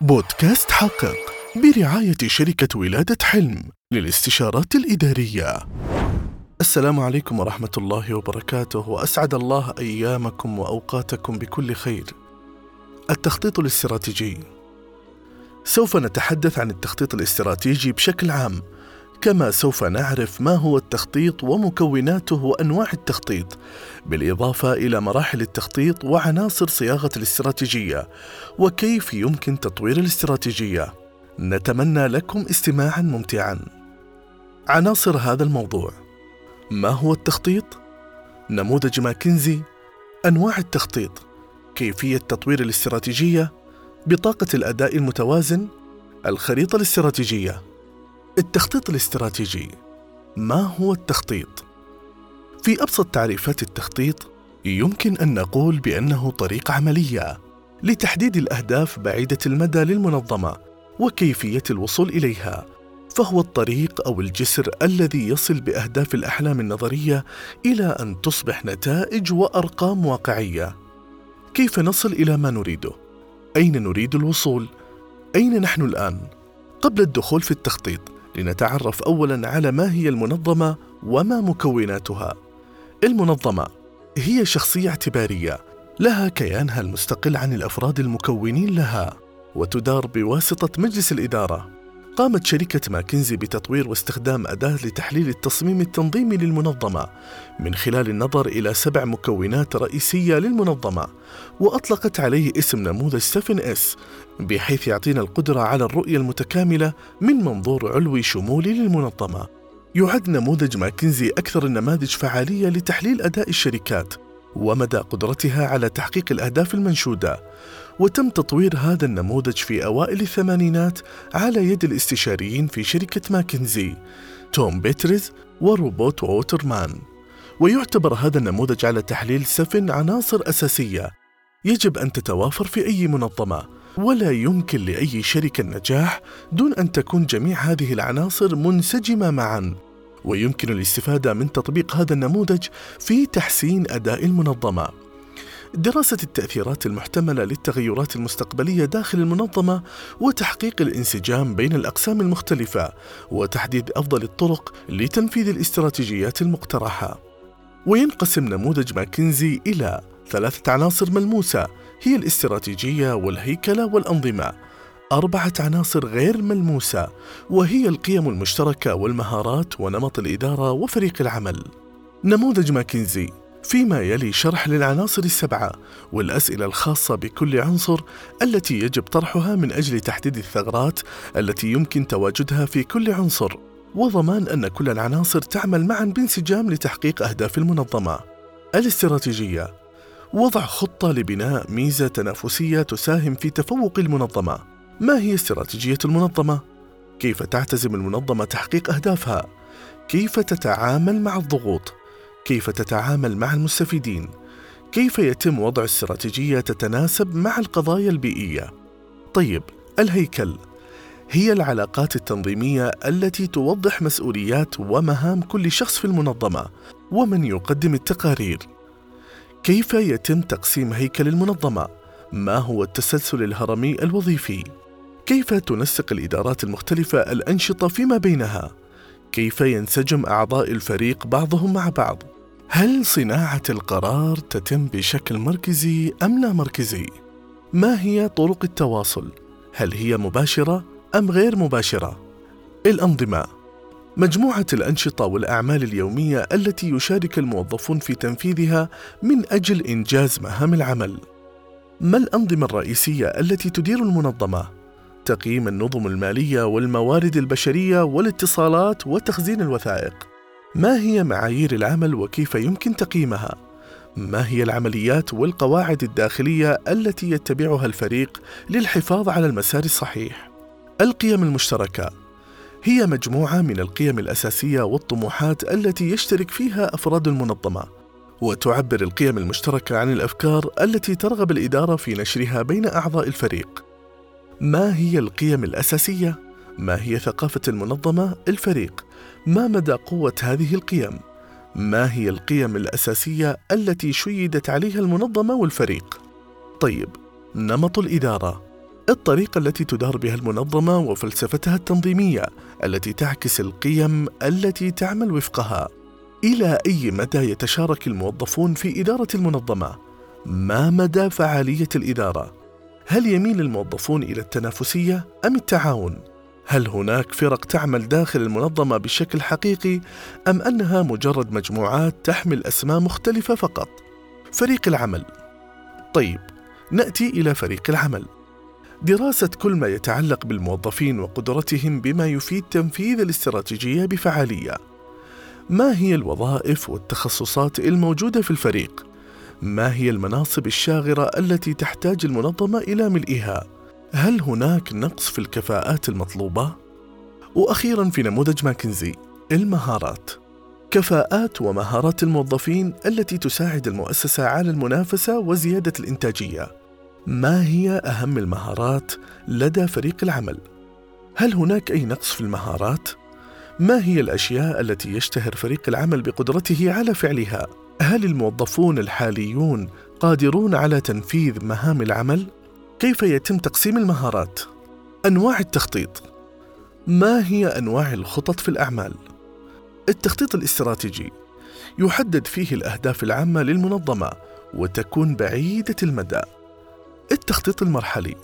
بودكاست حقق برعاية شركة ولادة حلم للاستشارات الإدارية. السلام عليكم ورحمة الله وبركاته وأسعد الله أيامكم وأوقاتكم بكل خير. التخطيط الاستراتيجي سوف نتحدث عن التخطيط الاستراتيجي بشكل عام كما سوف نعرف ما هو التخطيط ومكوناته وأنواع التخطيط بالإضافة إلى مراحل التخطيط وعناصر صياغة الاستراتيجية وكيف يمكن تطوير الاستراتيجية. نتمنى لكم استماعا ممتعا. عناصر هذا الموضوع ما هو التخطيط؟ نموذج ماكنزي أنواع التخطيط كيفية تطوير الاستراتيجية؟ بطاقة الأداء المتوازن؟ الخريطة الاستراتيجية التخطيط الاستراتيجي. ما هو التخطيط؟ في أبسط تعريفات التخطيط يمكن أن نقول بأنه طريقه عملية لتحديد الأهداف بعيدة المدى للمنظمة وكيفية الوصول إليها. فهو الطريق أو الجسر الذي يصل بأهداف الأحلام النظرية إلى أن تصبح نتائج وأرقام واقعية. كيف نصل إلى ما نريده؟ أين نريد الوصول؟ أين نحن الآن؟ قبل الدخول في التخطيط لنتعرف اولا على ما هي المنظمة وما مكوناتها. المنظمة هي شخصية اعتبارية لها كيانها المستقل عن الأفراد المكونين لها وتدار بواسطة مجلس الإدارة. قامت شركة ماكنزي بتطوير واستخدام أداة لتحليل التصميم التنظيمي للمنظمة من خلال النظر إلى سبع مكونات رئيسية للمنظمة وأطلقت عليه اسم نموذج 7S بحيث يعطينا القدرة على الرؤية المتكاملة من منظور علوي شمولي للمنظمة. يعد نموذج ماكنزي أكثر النماذج فعالية لتحليل أداء الشركات ومدى قدرتها على تحقيق الأهداف المنشودة. وتم تطوير هذا النموذج في أوائل الثمانينات على يد الاستشاريين في شركة ماكنزي توم بيتريز وروبرت ووترمان. ويعتمد هذا النموذج على تحليل سبع عناصر أساسية يجب أن تتوافر في أي منظمة ولا يمكن لأي شركة النجاح دون أن تكون جميع هذه العناصر منسجمة معا. ويمكن الاستفادة من تطبيق هذا النموذج في تحسين أداء المنظمة. دراسة التأثيرات المحتملة للتغيرات المستقبلية داخل المنظمة وتحقيق الانسجام بين الأقسام المختلفة وتحديد أفضل الطرق لتنفيذ الاستراتيجيات المقترحة. وينقسم نموذج ماكنزي إلى ثلاثة عناصر ملموسة هي الاستراتيجية والهيكلة والأنظمة. أربعة عناصر غير ملموسة وهي القيم المشتركة والمهارات ونمط الإدارة وفريق العمل. نموذج ماكنزي فيما يلي شرح للعناصر السبعة والأسئلة الخاصة بكل عنصر التي يجب طرحها من أجل تحديد الثغرات التي يمكن تواجدها في كل عنصر وضمان أن كل العناصر تعمل معا بانسجام لتحقيق أهداف المنظمة. الاستراتيجية وضع خطة لبناء ميزة تنافسية تساهم في تفوق المنظمة. ما هي استراتيجية المنظمة؟ كيف تعتزم المنظمة تحقيق أهدافها؟ كيف تتعامل مع الضغوط؟ كيف تتعامل مع المستفيدين؟ كيف يتم وضع استراتيجية تتناسب مع القضايا البيئية؟ طيب الهيكل. هي العلاقات التنظيمية التي توضح مسؤوليات ومهام كل شخص في المنظمة ومن يقدم التقارير. كيف يتم تقسيم هيكل المنظمة؟ ما هو التسلسل الهرمي الوظيفي؟ كيف تنسق الإدارات المختلفة الأنشطة فيما بينها؟ كيف ينسجم أعضاء الفريق بعضهم مع بعض؟ هل صناعة القرار تتم بشكل مركزي أم لا مركزي؟ ما هي طرق التواصل؟ هل هي مباشرة أم غير مباشرة؟ الأنظمة مجموعة الأنشطة والأعمال اليومية التي يشارك الموظفون في تنفيذها من أجل إنجاز مهام العمل. ما الأنظمة الرئيسية التي تدير المنظمة؟ تقييم النظم المالية والموارد البشرية والاتصالات وتخزين الوثائق. ما هي معايير العمل وكيف يمكن تقييمها؟ ما هي العمليات والقواعد الداخلية التي يتبعها الفريق للحفاظ على المسار الصحيح؟ القيم المشتركة هي مجموعة من القيم الأساسية والطموحات التي يشترك فيها أفراد المنظمة وتعبر القيم المشتركة عن الأفكار التي ترغب الإدارة في نشرها بين أعضاء الفريق. ما هي القيم الأساسية؟ ما هي ثقافة المنظمة الفريق؟ ما مدى قوة هذه القيم؟ ما هي القيم الأساسية التي شيدت عليها المنظمة والفريق؟ طيب، نمط الإدارة الطريقة التي تدار بها المنظمة وفلسفتها التنظيمية التي تعكس القيم التي تعمل وفقها إلى أي مدى يتشارك الموظفون في إدارة المنظمة؟ ما مدى فعالية الإدارة؟ هل يميل الموظفون إلى التنافسية أم التعاون؟ هل هناك فرق تعمل داخل المنظمة بشكل حقيقي أم أنها مجرد مجموعات تحمل أسماء مختلفة فقط؟ فريق العمل طيب نأتي إلى فريق العمل دراسة كل ما يتعلق بالموظفين وقدرتهم بما يفيد تنفيذ الاستراتيجية بفعالية ما هي الوظائف والتخصصات الموجودة في الفريق؟ ما هي المناصب الشاغرة التي تحتاج المنظمة إلى ملئها؟ هل هناك نقص في الكفاءات المطلوبة؟ وأخيرا في نموذج ماكنزي المهارات كفاءات ومهارات الموظفين التي تساعد المؤسسة على المنافسة وزيادة الإنتاجية ما هي أهم المهارات لدى فريق العمل؟ هل هناك أي نقص في المهارات؟ ما هي الأشياء التي يشتهر فريق العمل بقدرته على فعلها هل الموظفون الحاليون قادرون على تنفيذ مهام العمل كيف يتم تقسيم المهارات؟ أنواع التخطيط. ما هي أنواع الخطط في الأعمال؟ التخطيط الاستراتيجي يحدد فيه الأهداف العامة للمنظمة وتكون بعيدة المدى. التخطيط المرحلي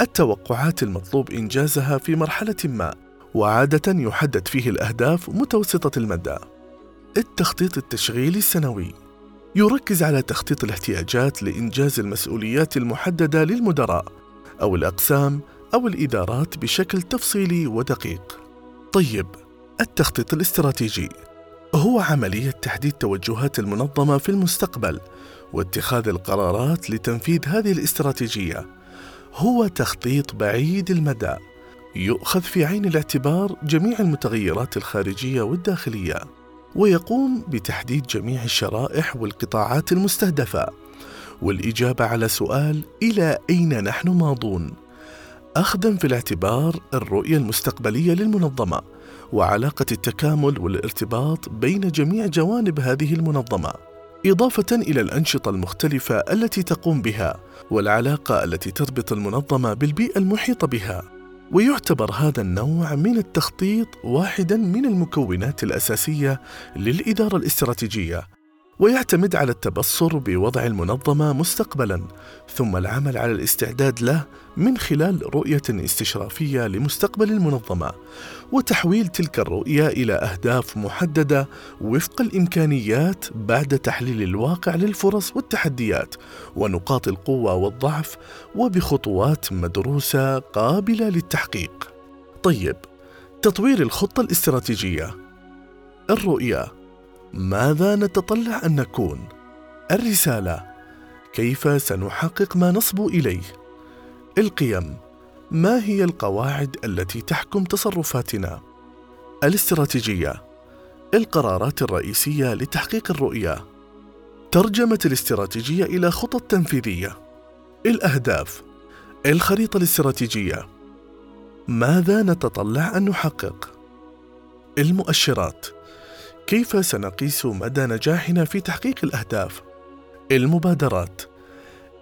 التوقعات المطلوب إنجازها في مرحلة ما وعادة يحدد فيه الأهداف متوسطة المدى. التخطيط التشغيلي السنوي يركز على تخطيط الاحتياجات لإنجاز المسؤوليات المحددة للمدراء أو الأقسام أو الإدارات بشكل تفصيلي ودقيق. طيب، التخطيط الاستراتيجي هو عملية تحديد توجهات المنظمة في المستقبل واتخاذ القرارات لتنفيذ هذه الاستراتيجية. هو تخطيط بعيد المدى يؤخذ في عين الاعتبار جميع المتغيرات الخارجية والداخلية ويقوم بتحديد جميع الشرائح والقطاعات المستهدفة. والإجابة على سؤال إلى أين نحن ماضون؟ اخذا في الاعتبار الرؤية المستقبلية للمنظمة وعلاقة التكامل والارتباط بين جميع جوانب هذه المنظمة إضافة إلى الأنشطة المختلفة التي تقوم بها والعلاقة التي تربط المنظمة بالبيئة المحيطة بها. ويعتبر هذا النوع من التخطيط واحدا من المكونات الأساسية للإدارة الاستراتيجية. ويعتمد على التبصر بوضع المنظمة مستقبلا ثم العمل على الاستعداد له من خلال رؤية استشرافية لمستقبل المنظمة وتحويل تلك الرؤية إلى أهداف محددة وفق الإمكانيات بعد تحليل الواقع للفرص والتحديات ونقاط القوة والضعف وبخطوات مدروسة قابلة للتحقيق. طيب تطوير الخطة الاستراتيجية. الرؤية. ماذا نتطلع أن نكون؟ الرسالة كيف سنحقق ما نصبو إليه؟ القيم ما هي القواعد التي تحكم تصرفاتنا؟ الاستراتيجية القرارات الرئيسية لتحقيق الرؤية. ترجمة الاستراتيجية إلى خطط تنفيذية. الأهداف الخريطة الاستراتيجية. ماذا نتطلع أن نحقق؟ المؤشرات كيف سنقيس مدى نجاحنا في تحقيق الأهداف؟ المبادرات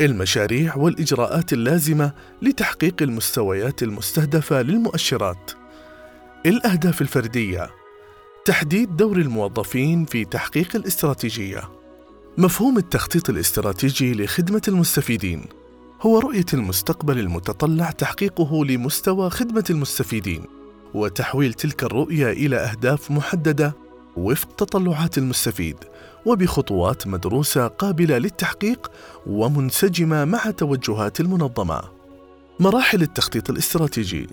المشاريع والإجراءات اللازمة لتحقيق المستويات المستهدفة للمؤشرات. الأهداف الفردية تحديد دور الموظفين في تحقيق الاستراتيجية. مفهوم التخطيط الاستراتيجي لخدمة المستفيدين هو رؤية المستقبل المتطلع تحقيقه لمستوى خدمة المستفيدين وتحويل تلك الرؤية إلى أهداف محددة وفق تطلعات المستفيد وبخطوات مدروسة قابلة للتحقيق ومنسجمة مع توجهات المنظمة. مراحل التخطيط الاستراتيجي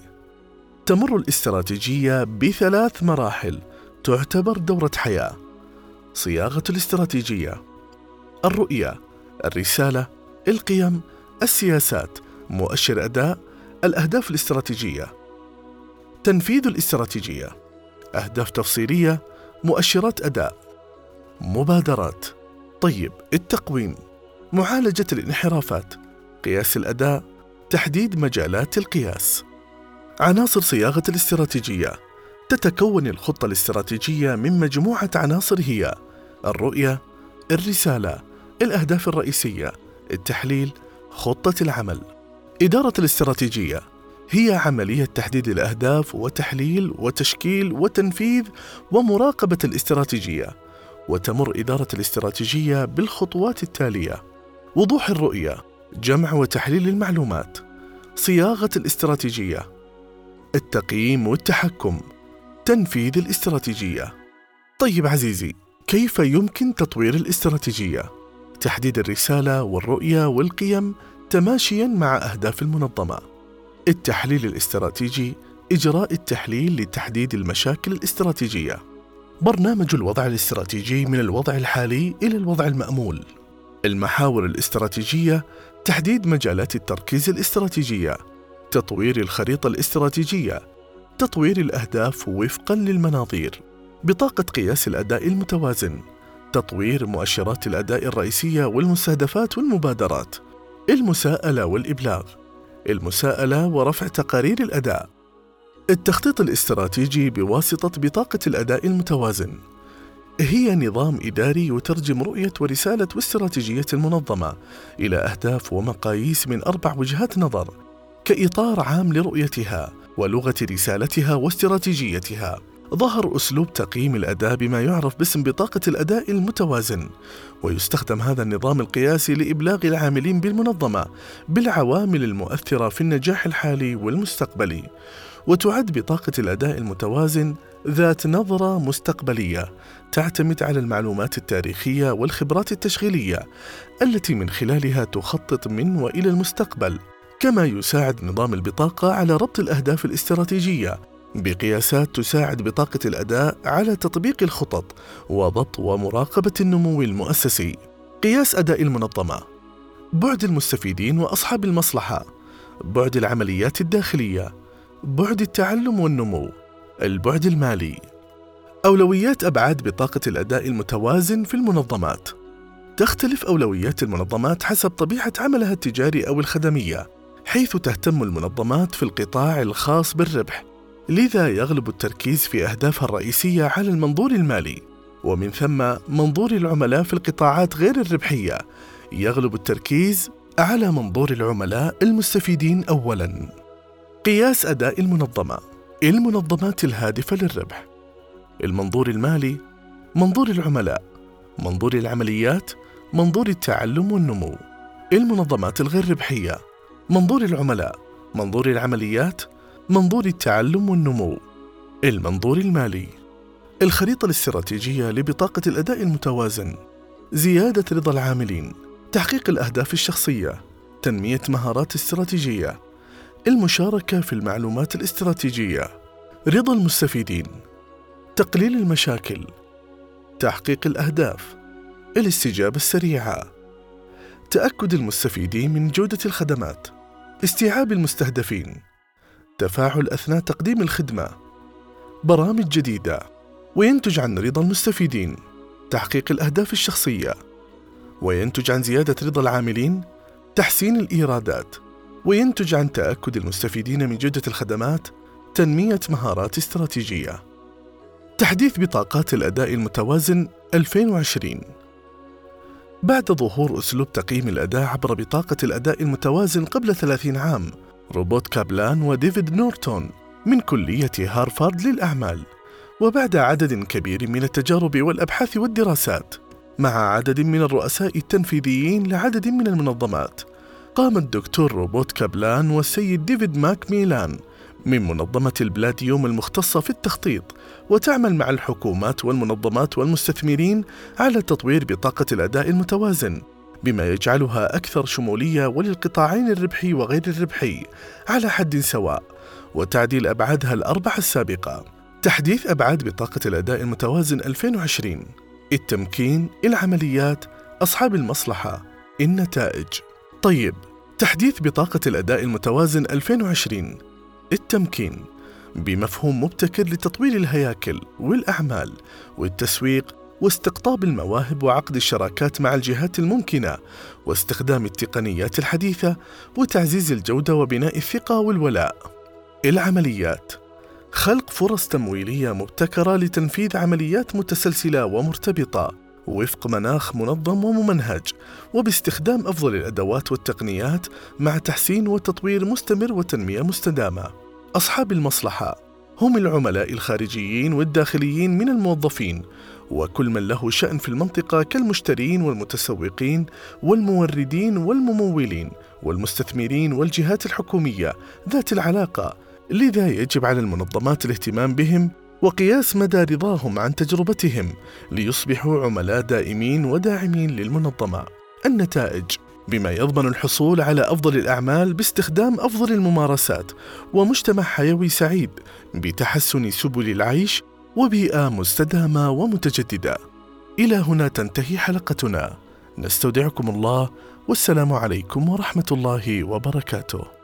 تمر الاستراتيجية بثلاث مراحل تعتبر دورة حياة. صياغة الاستراتيجية، الرؤية، الرسالة، القيم، السياسات، مؤشر أداء، الأهداف الاستراتيجية. تنفيذ الاستراتيجية، أهداف تفصيلية، مؤشرات أداء مبادرات طيب التقويم معالجة الانحرافات قياس الأداء تحديد مجالات القياس عناصر صياغة الاستراتيجية تتكون الخطة الاستراتيجية من مجموعة عناصر هي الرؤية، الرسالة، الأهداف الرئيسية، التحليل، خطة العمل. إدارة الاستراتيجية هي عملية تحديد الأهداف وتحليل وتشكيل وتنفيذ ومراقبة الاستراتيجية وتمر إدارة الاستراتيجية بالخطوات التالية وضوح الرؤية جمع وتحليل المعلومات صياغة الاستراتيجية التقييم والتحكم تنفيذ الاستراتيجية. طيب عزيزي كيف يمكن تطوير الاستراتيجية؟ تحديد الرسالة والرؤية والقيم تماشيا مع أهداف المنظمة. التحليل الاستراتيجي إجراء التحليل لتحديد المشاكل الاستراتيجية. برنامج الوضع الاستراتيجي من الوضع الحالي إلى الوضع المأمول. المحاور الاستراتيجية تحديد مجالات التركيز الاستراتيجية. تطوير الخريطة الاستراتيجية. تطوير الأهداف وفقا للمناظير. بطاقة قياس الأداء المتوازن. تطوير مؤشرات الأداء الرئيسية والمستهدفات والمبادرات. المساءلة والإبلاغ. المساءلة ورفع تقارير الأداء. التخطيط الاستراتيجي بواسطة بطاقة الأداء المتوازن. هي نظام إداري يترجم رؤية ورسالة واستراتيجية المنظمة إلى أهداف ومقاييس من أربع وجهات نظر كإطار عام لرؤيتها ولغة رسالتها واستراتيجيتها. ظهر أسلوب تقييم الأداء بما يعرف باسم بطاقة الأداء المتوازن ويستخدم هذا النظام القياسي لإبلاغ العاملين بالمنظمة بالعوامل المؤثرة في النجاح الحالي والمستقبلي وتعد بطاقة الأداء المتوازن ذات نظرة مستقبلية تعتمد على المعلومات التاريخية والخبرات التشغيلية التي من خلالها تخطط من وإلى المستقبل كما يساعد نظام البطاقة على ربط الأهداف الاستراتيجية بقياسات تساعد بطاقة الأداء على تطبيق الخطط وضبط ومراقبة النمو المؤسسي. قياس أداء المنظمة بعد المستفيدين وأصحاب المصلحة، بعد العمليات الداخلية، بعد التعلم والنمو، البعد المالي. أولويات أبعاد بطاقة الأداء المتوازن في المنظمات. تختلف أولويات المنظمات حسب طبيعة عملها التجاري أو الخدمية، حيث تهتم المنظمات في القطاع الخاص بالربح لذا يغلب التركيز في أهدافها الرئيسية على المنظور المالي. ومن ثم منظور العملاء في القطاعات غير الربحية. يغلب التركيز على منظور العملاء المستفيدين أولاً. قياس أداء المنظمة. المنظمات الهادفة للربح. المنظور المالي منظور العملاء. منظور العمليات منظور التعلم والنمو. المنظمات الغير ربحية. منظور العملاء. منظور العمليات منظور التعلم والنمو المنظور المالي الخريطة الاستراتيجية لبطاقة الأداء المتوازن زيادة رضا العاملين تحقيق الأهداف الشخصية تنمية مهارات استراتيجية المشاركة في المعلومات الاستراتيجية رضا المستفيدين تقليل المشاكل تحقيق الأهداف الاستجابة السريعة تأكد المستفيدين من جودة الخدمات استيعاب المستهدفين تفاعل أثناء تقديم الخدمة. برامج جديدة. وينتج عن رضا المستفيدين. تحقيق الأهداف الشخصية. وينتج عن زيادة رضا العاملين. تحسين الإيرادات. وينتج عن تأكد المستفيدين من جودة الخدمات. تنمية مهارات استراتيجية. تحديث بطاقات الأداء المتوازن 2020 بعد ظهور أسلوب تقييم الأداء عبر بطاقة الأداء المتوازن قبل 30 عام. روبرت كابلان وديفيد نورتون من كلية هارفارد للأعمال وبعد عدد كبير من التجارب والأبحاث والدراسات مع عدد من الرؤساء التنفيذيين لعدد من المنظمات قام الدكتور روبرت كابلان والسيد ديفيد ماك ميلان من منظمة البلاديوم المختصة في التخطيط وتعمل مع الحكومات والمنظمات والمستثمرين على تطوير بطاقة الأداء المتوازن. بما يجعلها أكثر شمولية وللقطاعين الربحي وغير الربحي على حد سواء. وتعديل أبعادها الأربعة السابقة. تحديث أبعاد بطاقة الأداء المتوازن 2020 التمكين، العمليات، أصحاب المصلحة، النتائج. طيب تحديث بطاقة الأداء المتوازن 2020 التمكين. بمفهوم مبتكر لتطوير الهياكل والأعمال والتسويق واستقطاب المواهب وعقد الشراكات مع الجهات الممكنة واستخدام التقنيات الحديثة وتعزيز الجودة وبناء الثقة والولاء العمليات خلق فرص تمويلية مبتكرة لتنفيذ عمليات متسلسلة ومرتبطة وفق مناخ منظم وممنهج وباستخدام أفضل الأدوات والتقنيات مع تحسين وتطوير مستمر وتنمية مستدامة. أصحاب المصلحة هم العملاء الخارجيين والداخليين من الموظفين وكل من له شأن في المنطقة كالمشترين والمتسوقين والموردين والممولين والمستثمرين والجهات الحكومية ذات العلاقة لذا يجب على المنظمات الاهتمام بهم وقياس مدى رضاهم عن تجربتهم ليصبحوا عملاء دائمين وداعمين للمنظمة. النتائج بما يضمن الحصول على أفضل الأعمال باستخدام أفضل الممارسات ومجتمع حيوي سعيد بتحسن سبل العيش وبيئة مستدامة ومتجددة. إلى هنا تنتهي حلقتنا. نستودعكم الله والسلام عليكم ورحمة الله وبركاته.